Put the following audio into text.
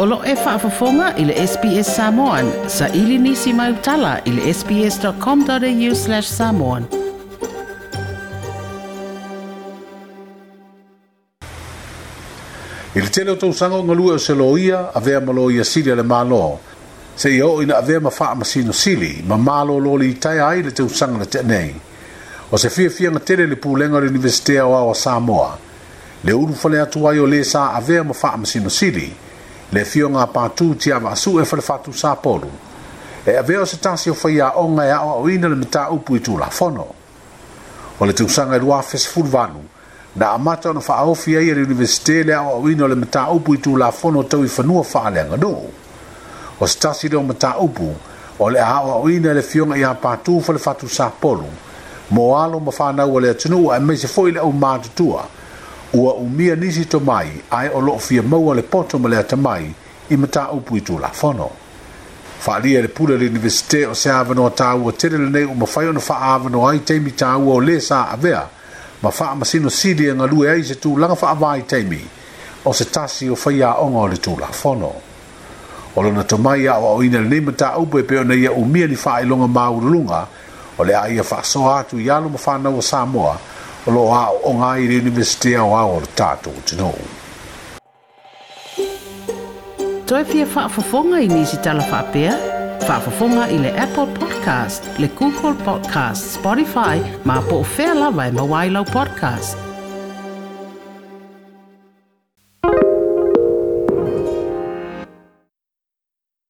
Olo e whaafafonga i le SPS Samoan. Sa ili nisi mai utala i le sps.com.au slash samoan. I le tele o tau sanga o ngalua o se loia, a vea malo i asiri le malo. Se i ina a vea mawha masino sili, ma malo lo li itai ai le tau sanga le tenei. O se fia fia ngā tele le pūlenga o l'Universitea o awa Samoa. Le urufale atu ai o le sa a vea mawha masino sili, le fioga patu tiava asue falefatusapolu e avea e e o se tasi o faiaʻoga e aʻoaʻoina le mataupu i tulafono o le tusaga e 28 na amata ona faaofi ai a e le universite le aʻoaʻoina o le mataupu i tulafono tau i fanua faaleaganuu o se tasi leo mataupu o le a aʻoaʻoina le fioga iā patu falefatusapolu mo alo ma fanau o le atunuu aemaise foʻi le ʻaumatutua ua umia nisi to mai ae o loo fia maua le poto ma le atamai i mataupu i tulafono faaalia le pule le universite o se avanoa tāua tele lenei uma fai ona faaavanoa ai taimi tāua o lē sa avea ma faamasino sili e galue ai se tulaga faavā i taimi o se tasi o faiaʻoga e o le tulafono o lona tomai aʻoaʻoina lenei mataupu e pe ona ia umia ni faailoga maulaluga o le a ia faasoa atu i alo ma fanau o samoa o lo a o nga i universite a o a o tato o tino. Toi fia whaafafonga i nisi tala whaapea? Whaafafonga i le Apple Podcast, le Google Podcast, Spotify, ma po o fea lawa i mawailau podcast.